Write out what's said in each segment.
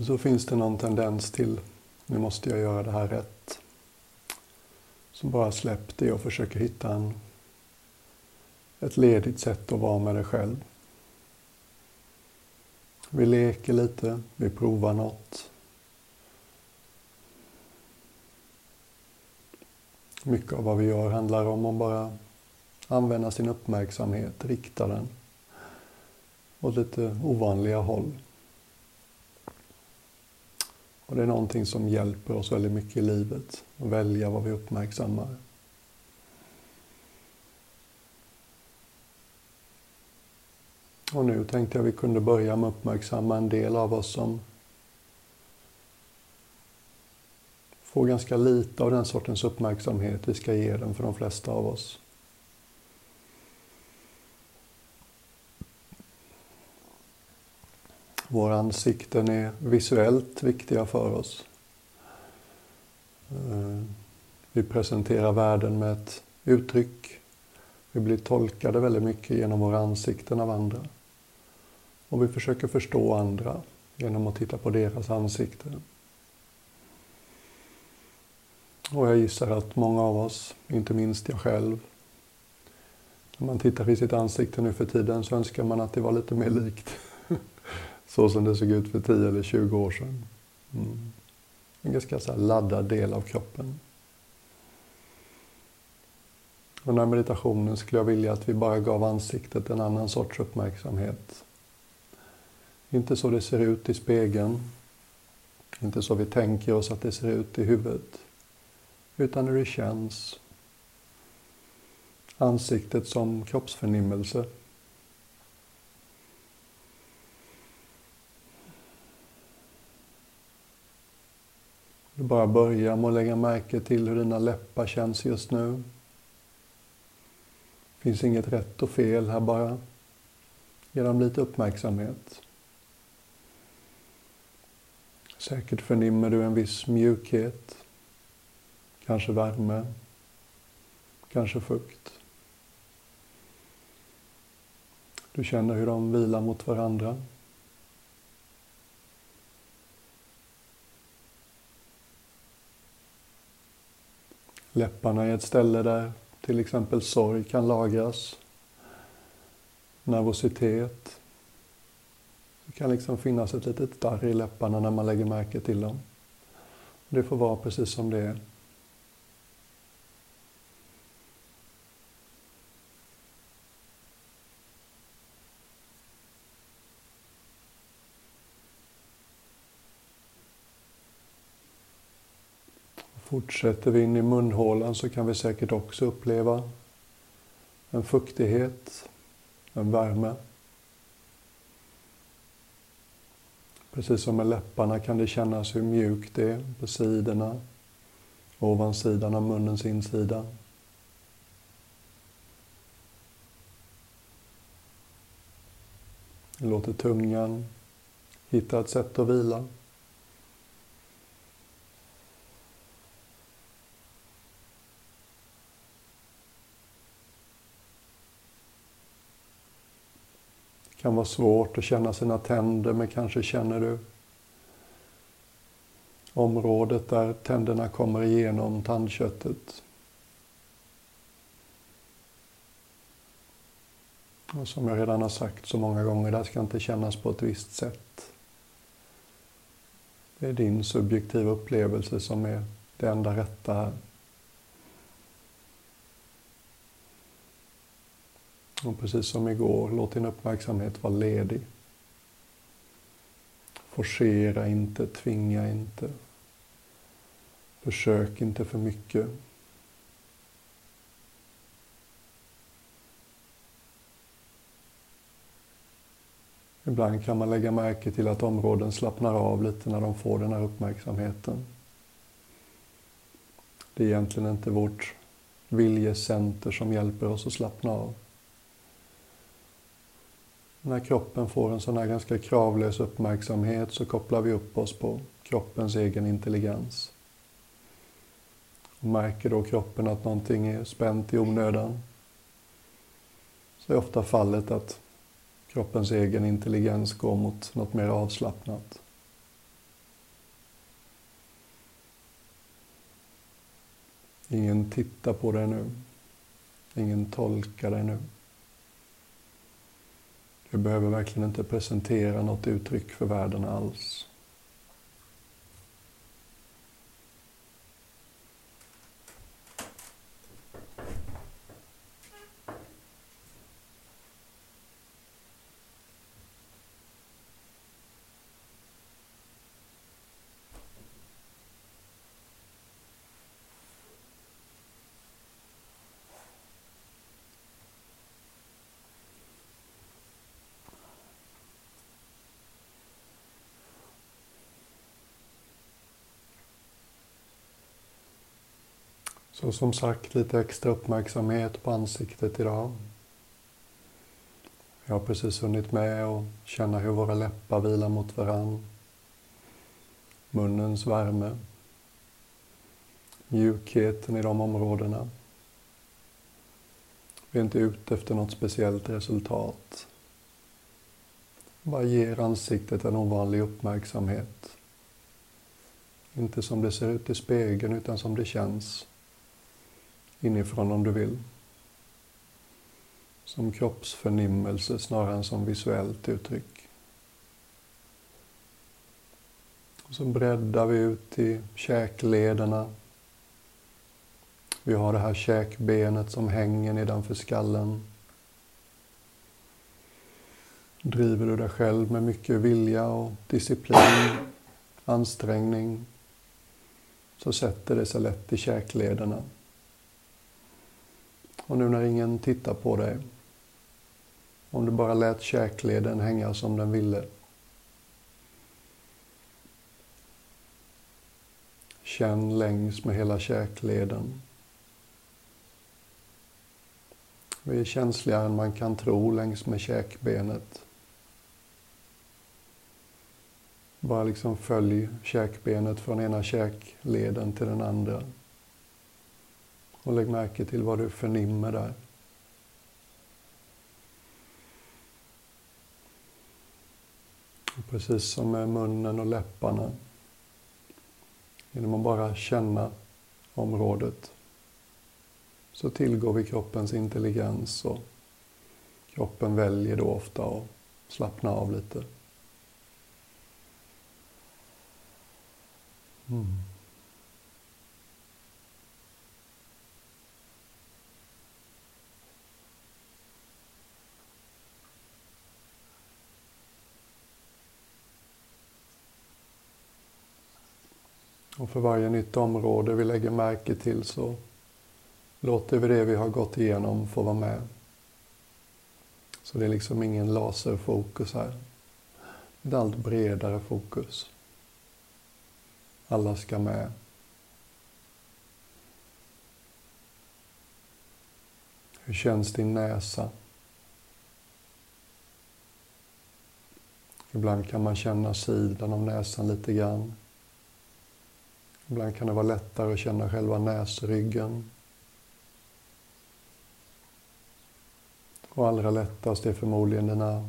så finns det någon tendens till nu måste jag göra det här rätt. Så bara släpp det och försök hitta en, ett ledigt sätt att vara med dig själv. Vi leker lite, vi provar något. Mycket av vad vi gör handlar om att bara använda sin uppmärksamhet, rikta den åt lite ovanliga håll. Och det är någonting som hjälper oss väldigt mycket i livet, att välja vad vi uppmärksammar. Och nu tänkte jag vi kunde börja med att uppmärksamma en del av oss som får ganska lite av den sortens uppmärksamhet vi ska ge den för de flesta av oss. Våra ansikten är visuellt viktiga för oss. Eh, vi presenterar världen med ett uttryck. Vi blir tolkade väldigt mycket genom våra ansikten av andra. Och vi försöker förstå andra genom att titta på deras ansikten. Och jag gissar att många av oss, inte minst jag själv, när man tittar i sitt ansikte nu för tiden så önskar man att det var lite mer likt så som det såg ut för 10 eller 20 år sedan. Mm. En ganska så laddad del av kroppen. Och den här meditationen skulle jag vilja att vi bara gav ansiktet en annan sorts uppmärksamhet. Inte så det ser ut i spegeln, inte så vi tänker oss att det ser ut i huvudet, utan hur det känns. Ansiktet som kroppsförnimmelse. Du bara börjar med att lägga märke till hur dina läppar känns just nu. Det finns inget rätt och fel här bara. Ge dem lite uppmärksamhet. Säkert förnimmer du en viss mjukhet, kanske värme, kanske fukt. Du känner hur de vilar mot varandra. Läpparna är ett ställe där till exempel sorg kan lagras. Nervositet. Det kan liksom finnas ett litet darr i läpparna när man lägger märke till dem. Det får vara precis som det är. Fortsätter vi in i munhålan så kan vi säkert också uppleva en fuktighet, en värme. Precis som med läpparna kan det kännas hur mjukt det är på sidorna, ovansidan av munnens insida. Låter tungan hitta ett sätt att vila. Kan vara svårt att känna sina tänder, men kanske känner du området där tänderna kommer igenom tandköttet. Och som jag redan har sagt så många gånger, det ska inte kännas på ett visst sätt. Det är din subjektiva upplevelse som är det enda rätta här. Och precis som igår, låt din uppmärksamhet vara ledig. Forcera inte, tvinga inte. Försök inte för mycket. Ibland kan man lägga märke till att områden slappnar av lite när de får den här uppmärksamheten. Det är egentligen inte vårt viljecenter som hjälper oss att slappna av. När kroppen får en sån här ganska kravlös uppmärksamhet så kopplar vi upp oss på kroppens egen intelligens. Och märker då kroppen att någonting är spänt i onödan så är ofta fallet att kroppens egen intelligens går mot något mer avslappnat. Ingen tittar på dig nu. Ingen tolkar dig nu. Vi behöver verkligen inte presentera något uttryck för världen alls. Så som sagt, lite extra uppmärksamhet på ansiktet idag. Jag har precis hunnit med att känna hur våra läppar vilar mot varann. Munnens värme. Mjukheten i de områdena. Vi är inte ute efter något speciellt resultat. Bara ger ansiktet en ovanlig uppmärksamhet. Inte som det ser ut i spegeln, utan som det känns inifrån om du vill. Som kroppsförnimmelse snarare än som visuellt uttryck. Och så breddar vi ut i käklederna. Vi har det här käkbenet som hänger nedanför skallen. Driver du dig själv med mycket vilja och disciplin, ansträngning, så sätter det sig lätt i käklederna. Och nu när ingen tittar på dig, om du bara lät käkleden hänga som den ville. Känn längs med hela käkleden. Vi är känsligare än man kan tro längs med käkbenet. Bara liksom följ käkbenet från ena käkleden till den andra. Och lägg märke till vad du förnimmer där. Och precis som med munnen och läpparna, genom att bara känna området, så tillgår vi kroppens intelligens och kroppen väljer då ofta att slappna av lite. Mm. Och för varje nytt område vi lägger märke till så låter vi det vi har gått igenom få vara med. Så det är liksom ingen laserfokus här. Ett allt bredare fokus. Alla ska med. Hur känns din näsa? Ibland kan man känna sidan av näsan lite grann. Ibland kan det vara lättare att känna själva näsryggen. Och allra lättast är förmodligen dina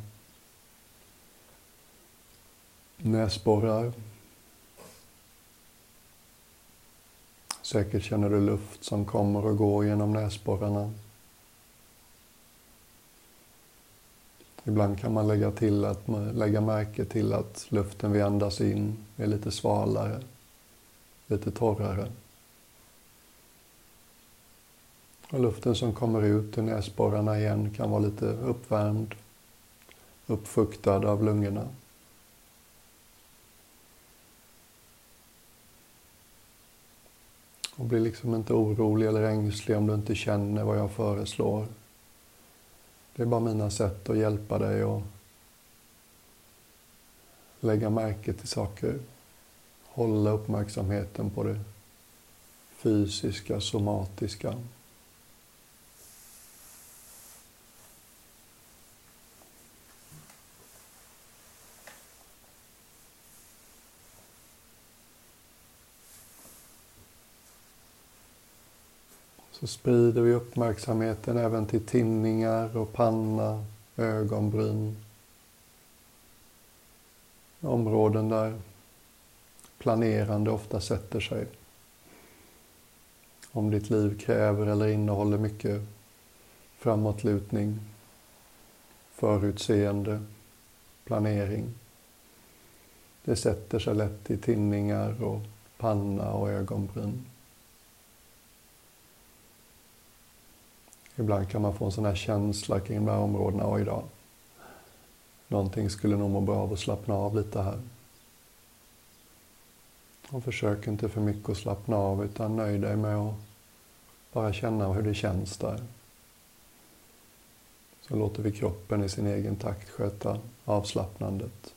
näsborrar. Säkert känner du luft som kommer och går genom näsborrarna. Ibland kan man lägga, till att, lägga märke till att luften vi andas in är lite svalare lite torrare. Och luften som kommer ut ur näsborrarna igen kan vara lite uppvärmd, uppfuktad av lungorna. Och bli liksom inte orolig eller ängslig om du inte känner vad jag föreslår. Det är bara mina sätt att hjälpa dig att lägga märke till saker hålla uppmärksamheten på det fysiska, somatiska. Så sprider vi uppmärksamheten även till tinningar och panna, ögonbryn. Områden där planerande ofta sätter sig. Om ditt liv kräver eller innehåller mycket framåtlutning, förutseende, planering. Det sätter sig lätt i tinningar och panna och ögonbryn. Ibland kan man få en sån här känsla kring de här områdena. Oj då, någonting skulle nog må bra av att slappna av lite här. Och försök inte för mycket att slappna av utan nöj dig med att bara känna hur det känns där. Så låter vi kroppen i sin egen takt sköta avslappnandet.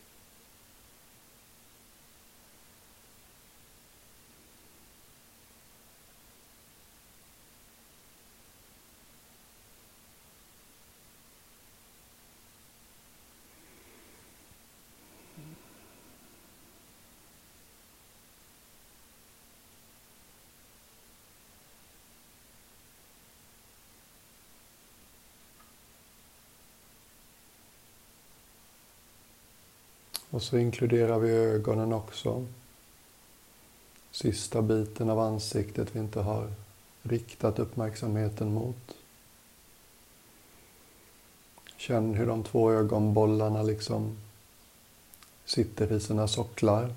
Och så inkluderar vi ögonen också. Sista biten av ansiktet vi inte har riktat uppmärksamheten mot. Känn hur de två ögonbollarna liksom sitter i sina socklar.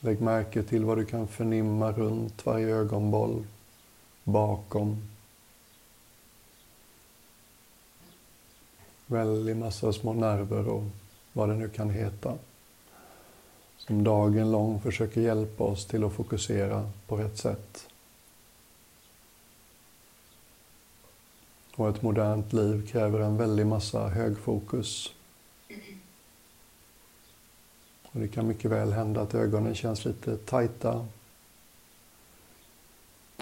Lägg märke till vad du kan förnimma runt varje ögonboll, bakom, väldig massa små nerver och vad det nu kan heta. Som dagen lång försöker hjälpa oss till att fokusera på rätt sätt. Och ett modernt liv kräver en väldig massa högfokus. Och det kan mycket väl hända att ögonen känns lite tajta.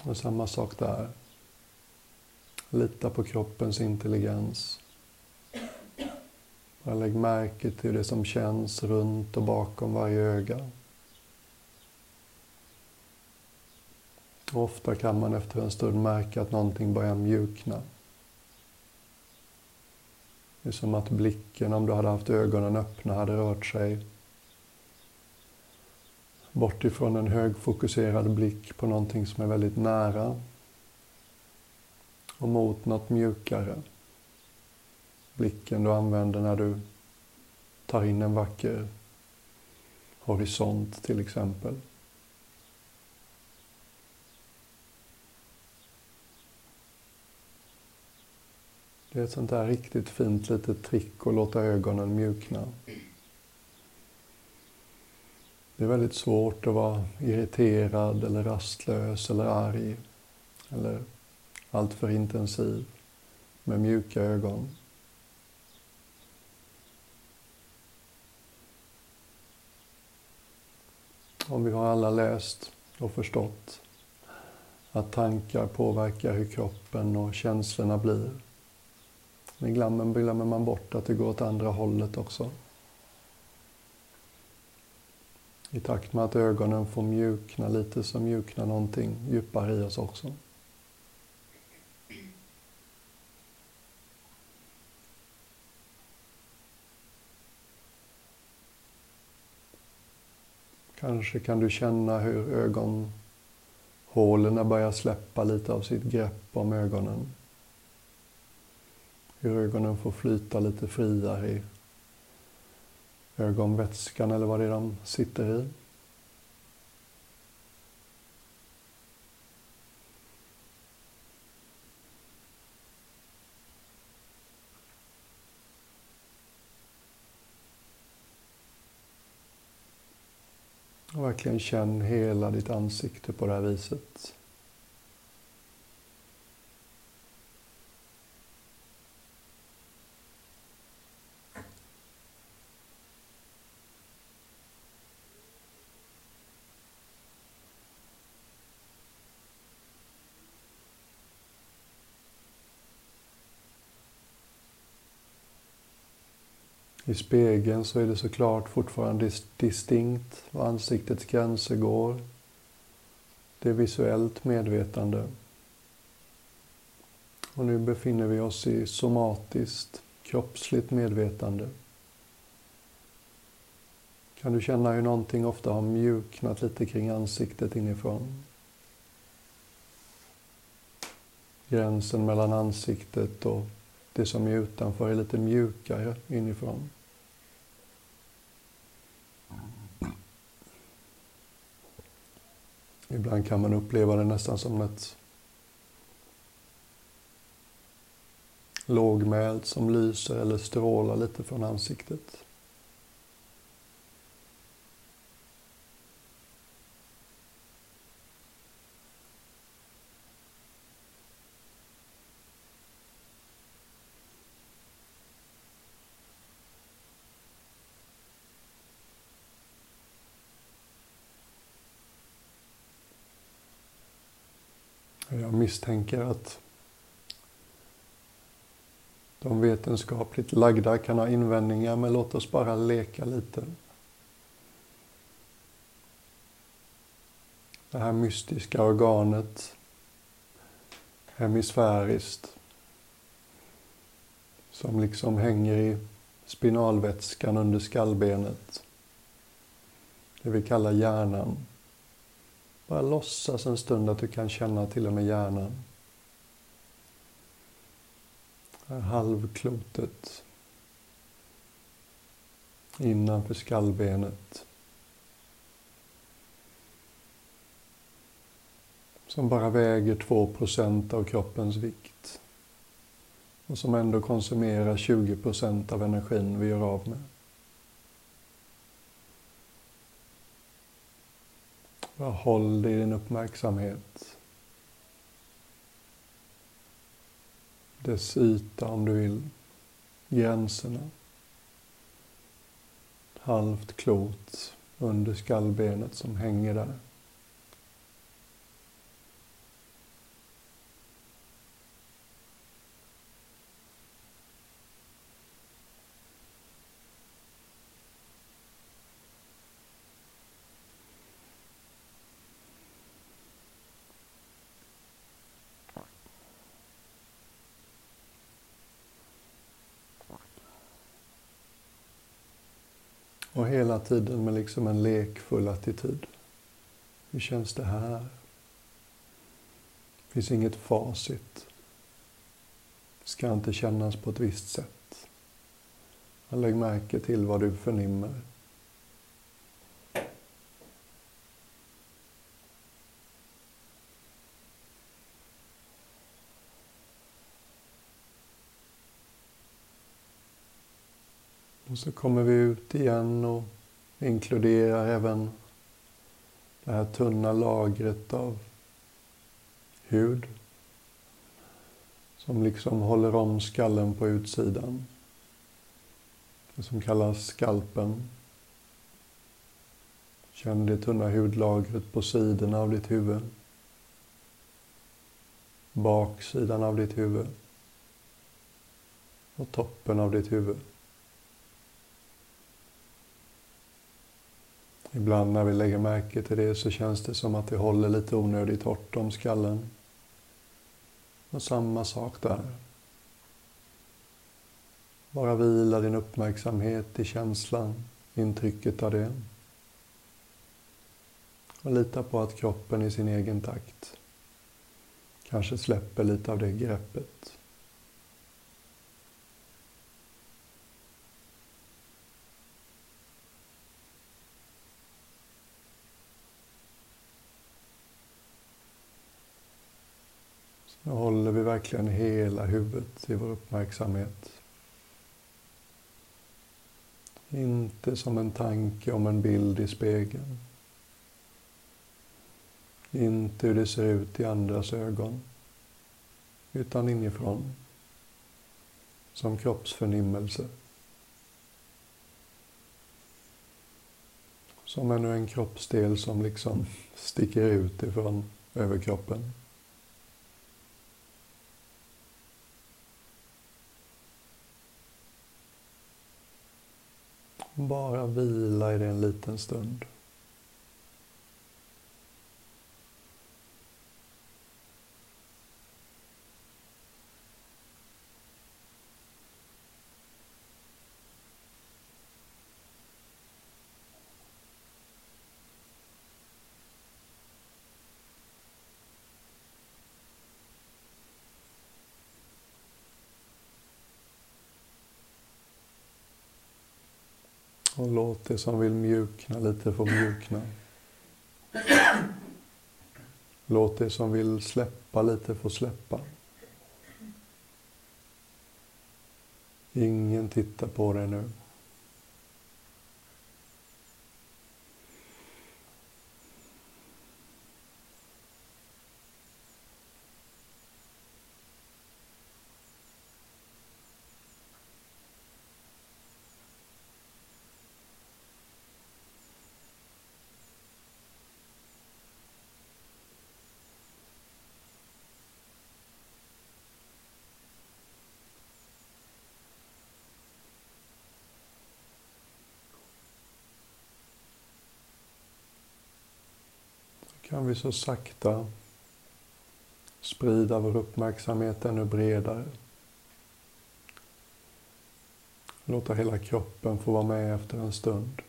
Och samma sak där. Lita på kroppens intelligens. Bara lägg märke till det som känns runt och bakom varje öga. ofta kan man efter en stund märka att någonting börjar mjukna. Det är som att blicken, om du hade haft ögonen öppna, hade rört sig bort ifrån en högfokuserad blick på någonting som är väldigt nära och mot något mjukare blicken du använder när du tar in en vacker horisont till exempel. Det är ett sånt där riktigt fint litet trick att låta ögonen mjukna. Det är väldigt svårt att vara irriterad eller rastlös eller arg eller alltför intensiv med mjuka ögon. Om vi har alla läst och förstått att tankar påverkar hur kroppen och känslorna blir. Men glömmer, glömmer man bort att det går åt andra hållet också. I takt med att ögonen får mjukna lite så mjuknar någonting djupare i oss också. Kanske kan du känna hur ögonhålorna börjar släppa lite av sitt grepp om ögonen. Hur ögonen får flyta lite friare i ögonvätskan eller vad det är de sitter i. Och verkligen känn hela ditt ansikte på det här viset. I spegeln så är det såklart fortfarande distinkt var ansiktets gränser går. Det är visuellt medvetande. Och nu befinner vi oss i somatiskt, kroppsligt medvetande. kan du känna hur någonting ofta har mjuknat lite kring ansiktet inifrån. Gränsen mellan ansiktet och det som är utanför är lite mjukare inifrån. Ibland kan man uppleva det nästan som ett lågmält som lyser eller strålar lite från ansiktet. Jag misstänker att de vetenskapligt lagda kan ha invändningar, men låt oss bara leka lite. Det här mystiska organet, hemisfäriskt, som liksom hänger i spinalvätskan under skallbenet. Det vi kallar hjärnan. Bara låtsas en stund att du kan känna till och med hjärnan. halvklotet innanför skallbenet. Som bara väger 2% av kroppens vikt. Och som ändå konsumerar 20% av energin vi gör av med. Bara håll det i din uppmärksamhet. Dess yta om du vill. Gränserna. Halvt klot under skallbenet som hänger där. Och hela tiden med liksom en lekfull attityd. Hur känns det här? Det finns inget facit. Det ska inte kännas på ett visst sätt. Lägg märke till vad du förnimmer. Så kommer vi ut igen och inkluderar även det här tunna lagret av hud som liksom håller om skallen på utsidan. Det som kallas skalpen. Känn det tunna hudlagret på sidorna av ditt huvud. Baksidan av ditt huvud. Och toppen av ditt huvud. Ibland när vi lägger märke till det så känns det som att det håller lite onödigt hårt om skallen. Och samma sak där. Bara vila din uppmärksamhet i känslan, intrycket av det. Och lita på att kroppen i sin egen takt kanske släpper lite av det greppet. Nu håller vi verkligen hela huvudet i vår uppmärksamhet. Inte som en tanke om en bild i spegeln. Inte hur det ser ut i andras ögon. Utan inifrån. Som kroppsförnimmelse. Som ännu en kroppsdel som liksom sticker ut ifrån överkroppen. Bara vila i det en liten stund. Och låt det som vill mjukna lite få mjukna. Låt det som vill släppa lite få släppa. Ingen tittar på dig nu. Kan vi så sakta sprida vår uppmärksamhet ännu bredare. Låta hela kroppen få vara med efter en stund.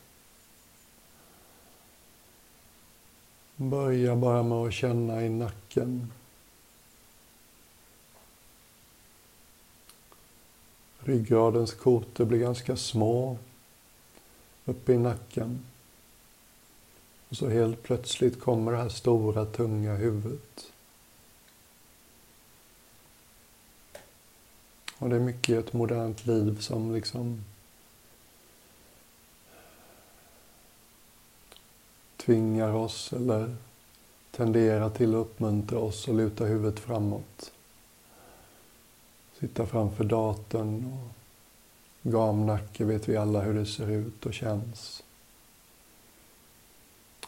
Börja bara med att känna i nacken. Ryggradens kotor blir ganska små uppe i nacken. Och så helt plötsligt kommer det här stora, tunga huvudet. Och det är mycket i ett modernt liv som liksom tvingar oss eller tenderar till att uppmuntra oss att luta huvudet framåt. Sitta framför datorn och gamnacke vet vi alla hur det ser ut och känns.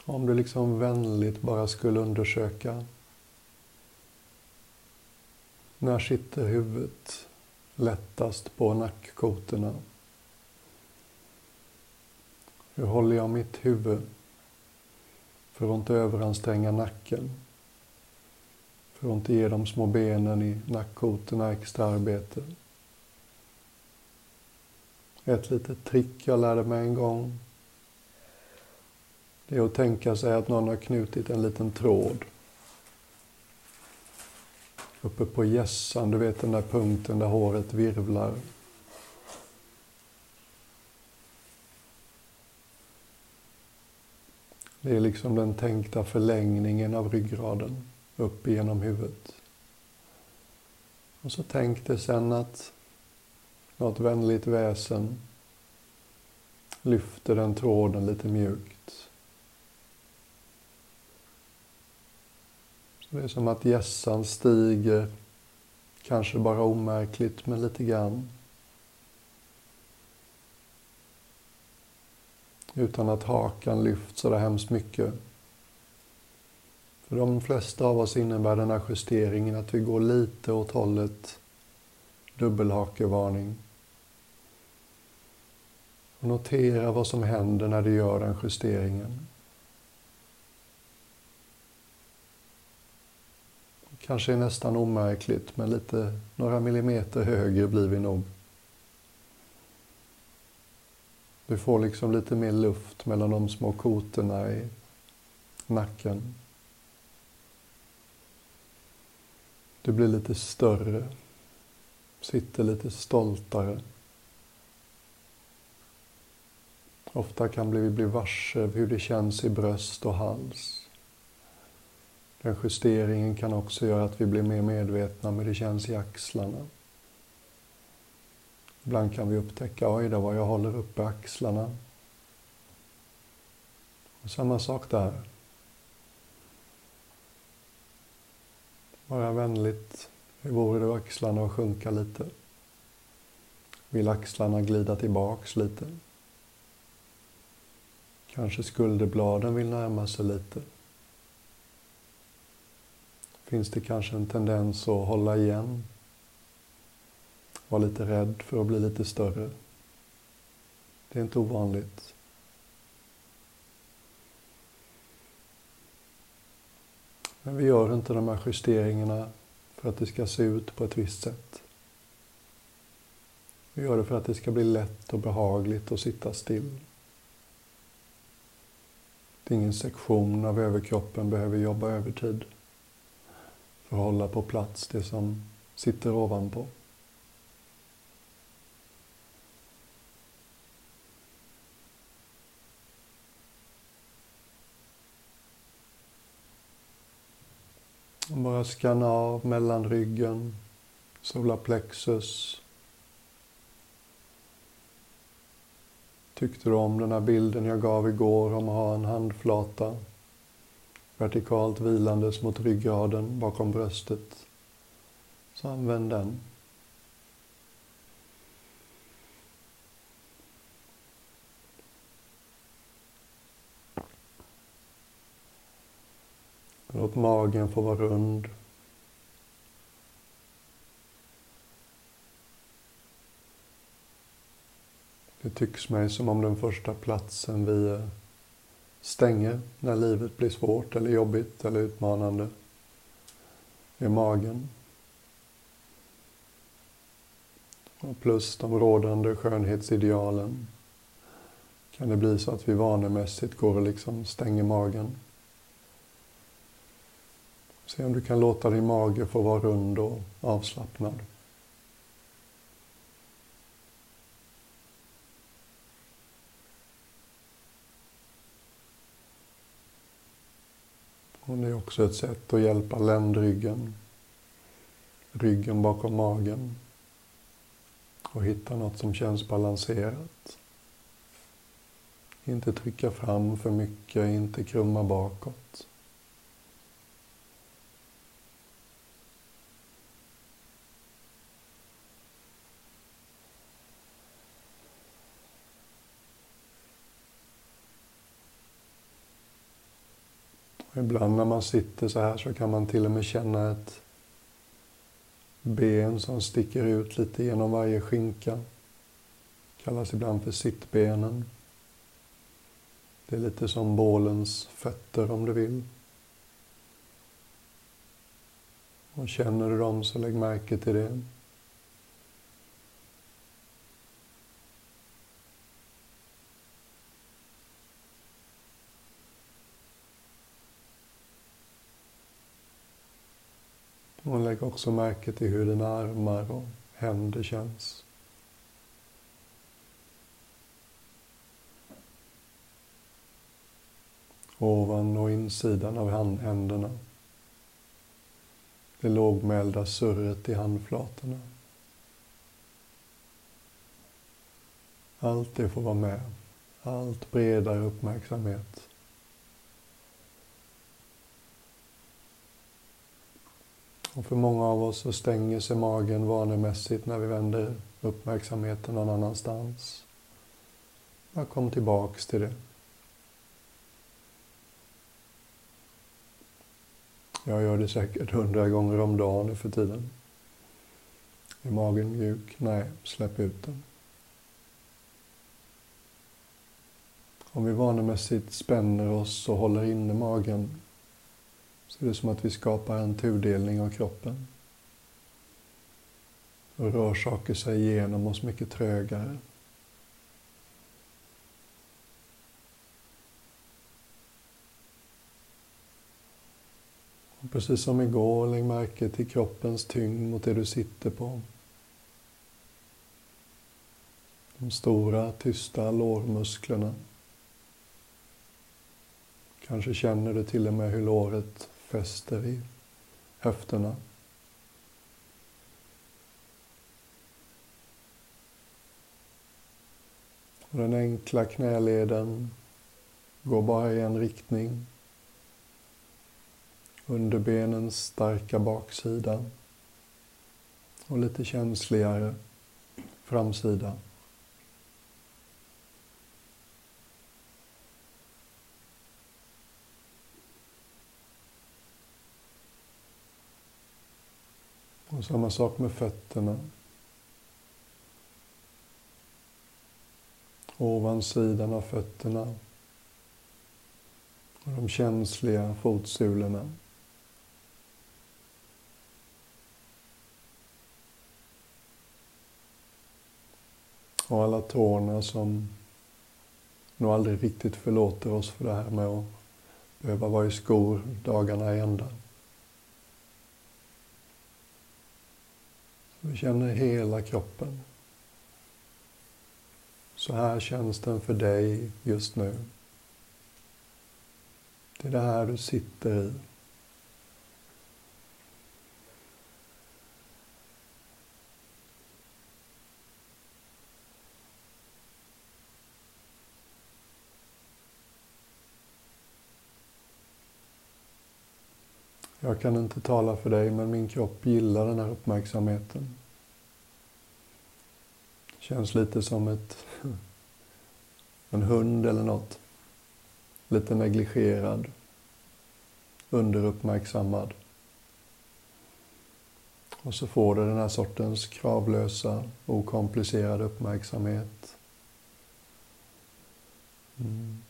Om du liksom vänligt bara skulle undersöka. När sitter huvudet lättast på nackkotorna? Hur håller jag mitt huvud för att inte överanstränga nacken? För att inte ge de små benen i nackkotorna extra arbete. Ett litet trick jag lärde mig en gång är att tänka sig att någon har knutit en liten tråd uppe på gässan, du vet den där punkten där håret virvlar. Det är liksom den tänkta förlängningen av ryggraden upp genom huvudet. Och så tänk dig sen att något vänligt väsen lyfter den tråden lite mjukt. Det är som att gässan stiger, kanske bara omärkligt, men lite grann. Utan att hakan lyfts så där hemskt mycket. För de flesta av oss innebär den här justeringen att vi går lite åt hållet dubbelhakevarning. Och notera vad som händer när du gör den justeringen. Kanske är nästan omärkligt, men lite, några millimeter högre blir vi nog. Du får liksom lite mer luft mellan de små kotorna i nacken. Du blir lite större, sitter lite stoltare. Ofta kan vi bli varse hur det känns i bröst och hals. Den justeringen kan också göra att vi blir mer medvetna om hur det känns i axlarna. Ibland kan vi upptäcka, oj då vad jag håller uppe axlarna. Och samma sak där. Bara vänligt, hur vore det axlarna att sjunka lite? Vill axlarna glida tillbaks lite? Kanske skulderbladen vill närma sig lite finns det kanske en tendens att hålla igen. Vara lite rädd för att bli lite större. Det är inte ovanligt. Men vi gör inte de här justeringarna för att det ska se ut på ett visst sätt. Vi gör det för att det ska bli lätt och behagligt att sitta still. Det är ingen sektion av överkroppen behöver jobba övertid för att hålla på plats det som sitter ovanpå. Och bara skanna av mellanryggen, solarplexus. Tyckte du om den här bilden jag gav igår om att ha en handflata vertikalt vilandes mot ryggraden bakom bröstet? Så använd den. Låt magen få vara rund. Det tycks mig som om den första platsen vi är stänger när livet blir svårt eller jobbigt eller utmanande I magen. Och plus de rådande skönhetsidealen kan det bli så att vi vanemässigt går och liksom stänger magen. Se om du kan låta din mage få vara rund och avslappnad. Och det är också ett sätt att hjälpa ländryggen, ryggen bakom magen och hitta något som känns balanserat. Inte trycka fram för mycket, inte krumma bakåt. Ibland när man sitter så här så kan man till och med känna ett ben som sticker ut lite genom varje skinka. Kallas ibland för sittbenen. Det är lite som bålens fötter om du vill. Och känner du dem så lägg märke till det. Och lägg också märke till hur dina armar och händer känns. Ovan och insidan av händerna. Det lågmälda surret i handflatorna. Allt det får vara med. Allt bredare uppmärksamhet. Och för många av oss så stänger sig magen vanemässigt när vi vänder uppmärksamheten någon annanstans. Bara kom tillbaks till det. Jag gör det säkert hundra gånger om dagen nu för tiden. Är magen mjuk? Nej, släpp ut den. Om vi vanemässigt spänner oss och håller inne magen så är det som att vi skapar en tudelning av kroppen. Och rör saker sig igenom oss mycket trögare. Och precis som igår, lägg märke till kroppens tyngd mot det du sitter på. De stora, tysta lårmusklerna. Kanske känner du till och med hur låret fäster i höfterna. Och den enkla knäleden går bara i en riktning. Underbenens starka baksida och lite känsligare framsida. Och samma sak med fötterna. Ovansidan av fötterna. Och de känsliga fotsulorna. Och alla tårna som nog aldrig riktigt förlåter oss för det här med att behöva vara i skor dagarna i ända. Du känner hela kroppen. Så här känns den för dig just nu. Det är det här du sitter i. Jag kan inte tala för dig, men min kropp gillar den här uppmärksamheten. Känns lite som ett, en hund eller något. Lite negligerad, underuppmärksammad. Och så får du den här sortens kravlösa, okomplicerade uppmärksamhet. Mm.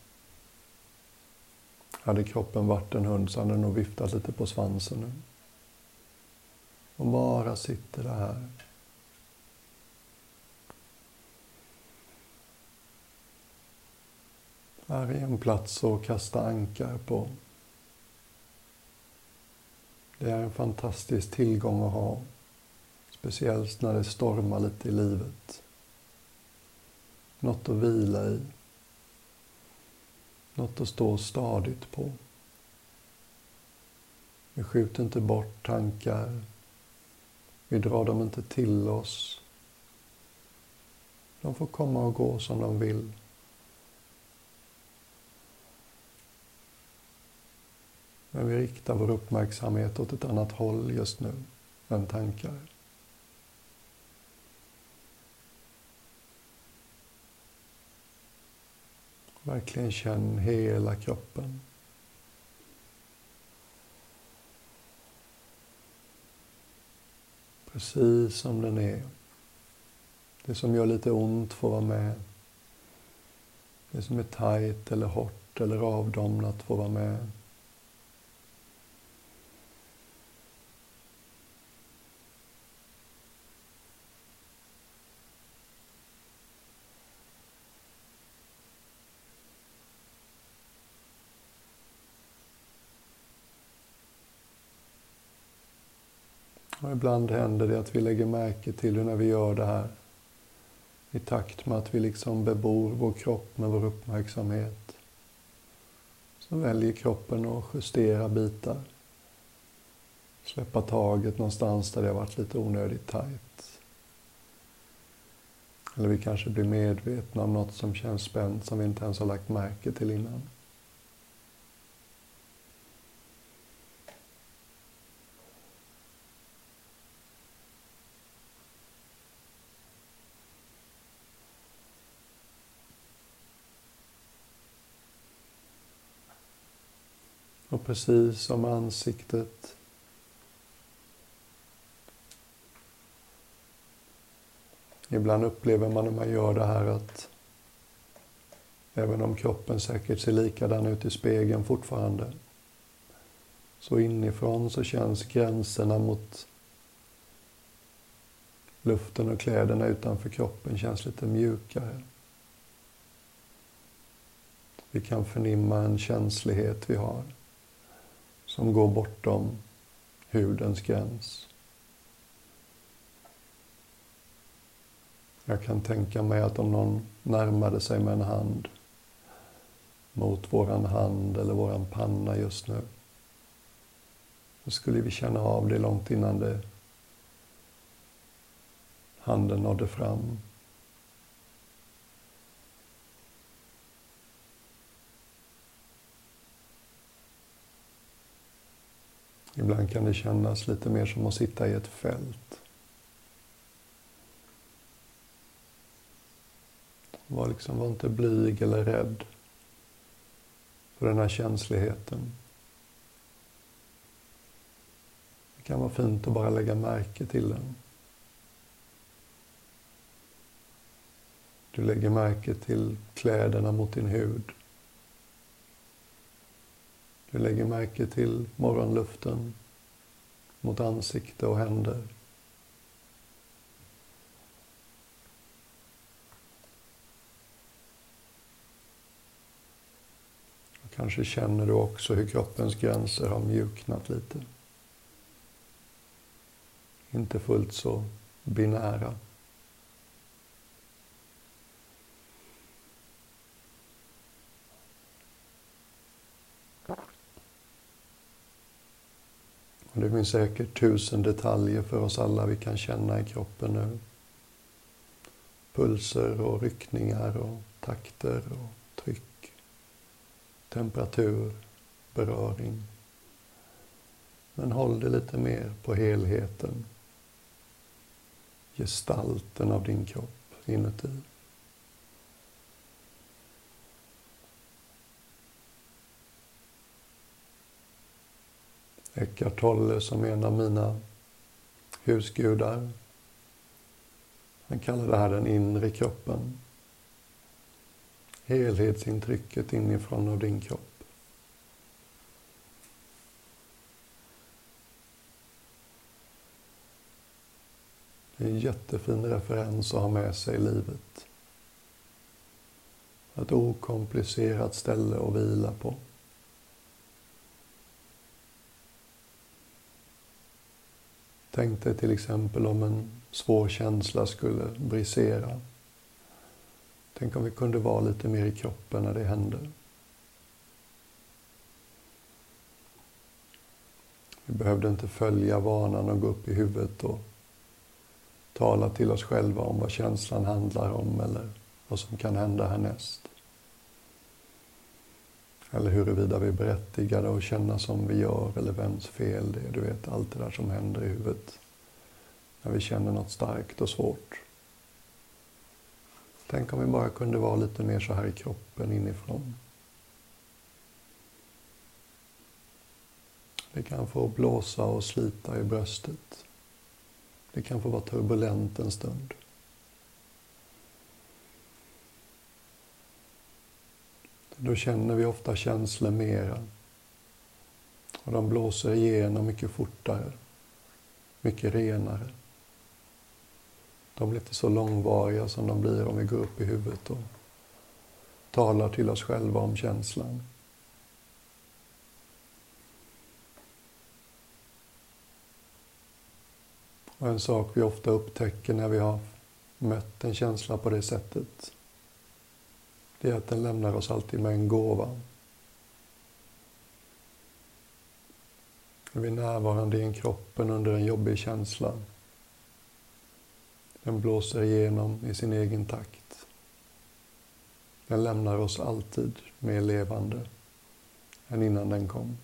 Hade kroppen varit en hund så hade den nog viftat lite på svansen nu. Och bara sitter det här. Här är en plats att kasta ankar på. Det är en fantastisk tillgång att ha. Speciellt när det stormar lite i livet. Något att vila i. Något att stå stadigt på. Vi skjuter inte bort tankar. Vi drar dem inte till oss. De får komma och gå som de vill. Men vi riktar vår uppmärksamhet åt ett annat håll just nu än tankar. Verkligen känn hela kroppen. Precis som den är. Det som gör lite ont får vara med. Det som är tajt eller hårt eller avdomnat får vara med. Och ibland händer det att vi lägger märke till hur när vi gör det här i takt med att vi liksom bebor vår kropp med vår uppmärksamhet så väljer kroppen att justera bitar. Släppa taget någonstans där det har varit lite onödigt tajt. Eller vi kanske blir medvetna om något som känns spänt som vi inte ens har lagt märke till innan. Precis som ansiktet Ibland upplever man när man gör det här att även om kroppen säkert ser likadan ut i spegeln fortfarande så inifrån så känns gränserna mot luften och kläderna utanför kroppen känns lite mjukare. Vi kan förnimma en känslighet vi har som går bortom hudens gräns. Jag kan tänka mig att om någon närmade sig med en hand mot våran hand eller våran panna just nu så skulle vi känna av det långt innan det handen nådde fram. Ibland kan det kännas lite mer som att sitta i ett fält. Var, liksom, var inte blyg eller rädd för den här känsligheten. Det kan vara fint att bara lägga märke till den. Du lägger märke till kläderna mot din hud. Du lägger märke till morgonluften mot ansikte och händer. Och kanske känner du också hur kroppens gränser har mjuknat lite. Inte fullt så binära. Det finns säkert tusen detaljer för oss alla vi kan känna i kroppen nu. Pulser och ryckningar och takter och tryck, temperatur, beröring. Men håll det lite mer på helheten. Gestalten av din kropp inuti. Eckart Tolle som är en av mina husgudar. Han kallar det här den inre kroppen. Helhetsintrycket inifrån av din kropp. Det är en jättefin referens att ha med sig i livet. Ett okomplicerat ställe att vila på. Tänk dig till exempel om en svår känsla skulle brisera. Tänk om vi kunde vara lite mer i kroppen när det händer. Vi behövde inte följa vanan och gå upp i huvudet och tala till oss själva om vad känslan handlar om eller vad som kan hända härnäst. Eller huruvida vi är berättigade att känna som vi gör eller vems fel det är. Du vet, allt det där som händer i huvudet när vi känner något starkt och svårt. Tänk om vi bara kunde vara lite mer så här i kroppen inifrån. Det kan få blåsa och slita i bröstet. Det kan få vara turbulent en stund. Då känner vi ofta känslor mera. Och de blåser igenom mycket fortare, mycket renare. De blir inte så långvariga som de blir om vi går upp i huvudet och talar till oss själva om känslan. Och en sak vi ofta upptäcker när vi har mött en känsla på det sättet, det är att den lämnar oss alltid med en gåva. Vi Är närvarande i kroppen under en jobbig känsla, den blåser igenom i sin egen takt. Den lämnar oss alltid mer levande än innan den kom.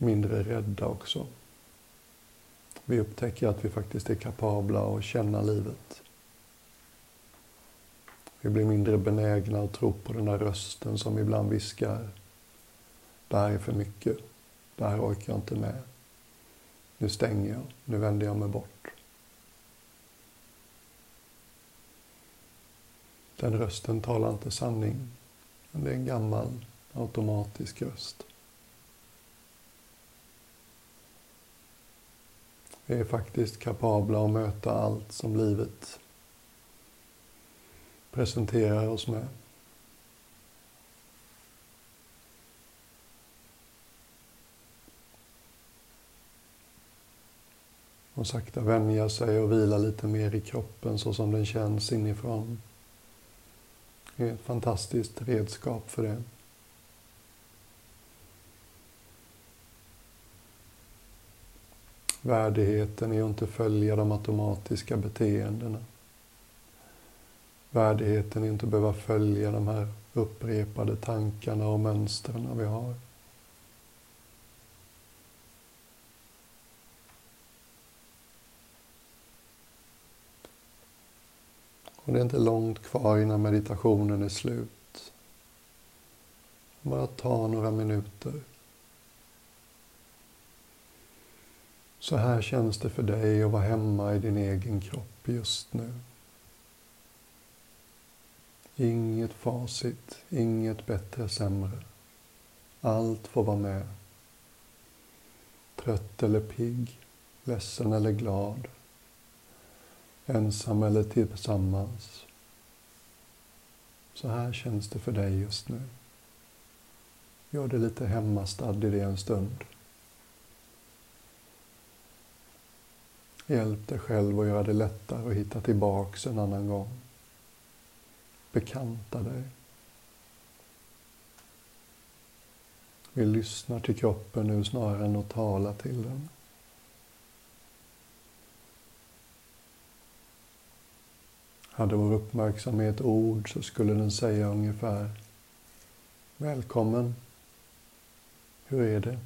mindre rädda också. Vi upptäcker att vi faktiskt är kapabla att känna livet. Vi blir mindre benägna att tro på den där rösten som ibland viskar. Det här är för mycket. Det här orkar jag inte med. Nu stänger jag. Nu vänder jag mig bort. Den rösten talar inte sanning. Men det är en gammal automatisk röst. Är faktiskt kapabla att möta allt som livet presenterar oss med. Och sakta vänja sig och vila lite mer i kroppen så som den känns inifrån. Det är ett fantastiskt redskap för det. Värdigheten är att inte följa de automatiska beteendena. Värdigheten är att inte behöva följa de här upprepade tankarna och mönstren vi har. Och det är inte långt kvar innan meditationen är slut. Bara ta några minuter. Så här känns det för dig att vara hemma i din egen kropp just nu. Inget facit, inget bättre, sämre. Allt får vara med. Trött eller pigg, ledsen eller glad. Ensam eller tillsammans. Så här känns det för dig just nu. Gör dig lite hemmastadd i det en stund. Hjälp dig själv att göra det lättare att hitta tillbaks en annan gång. Bekanta dig. Vi lyssnar till kroppen nu snarare än att tala till den. Hade vår uppmärksamhet ord så skulle den säga ungefär Välkommen. Hur är det?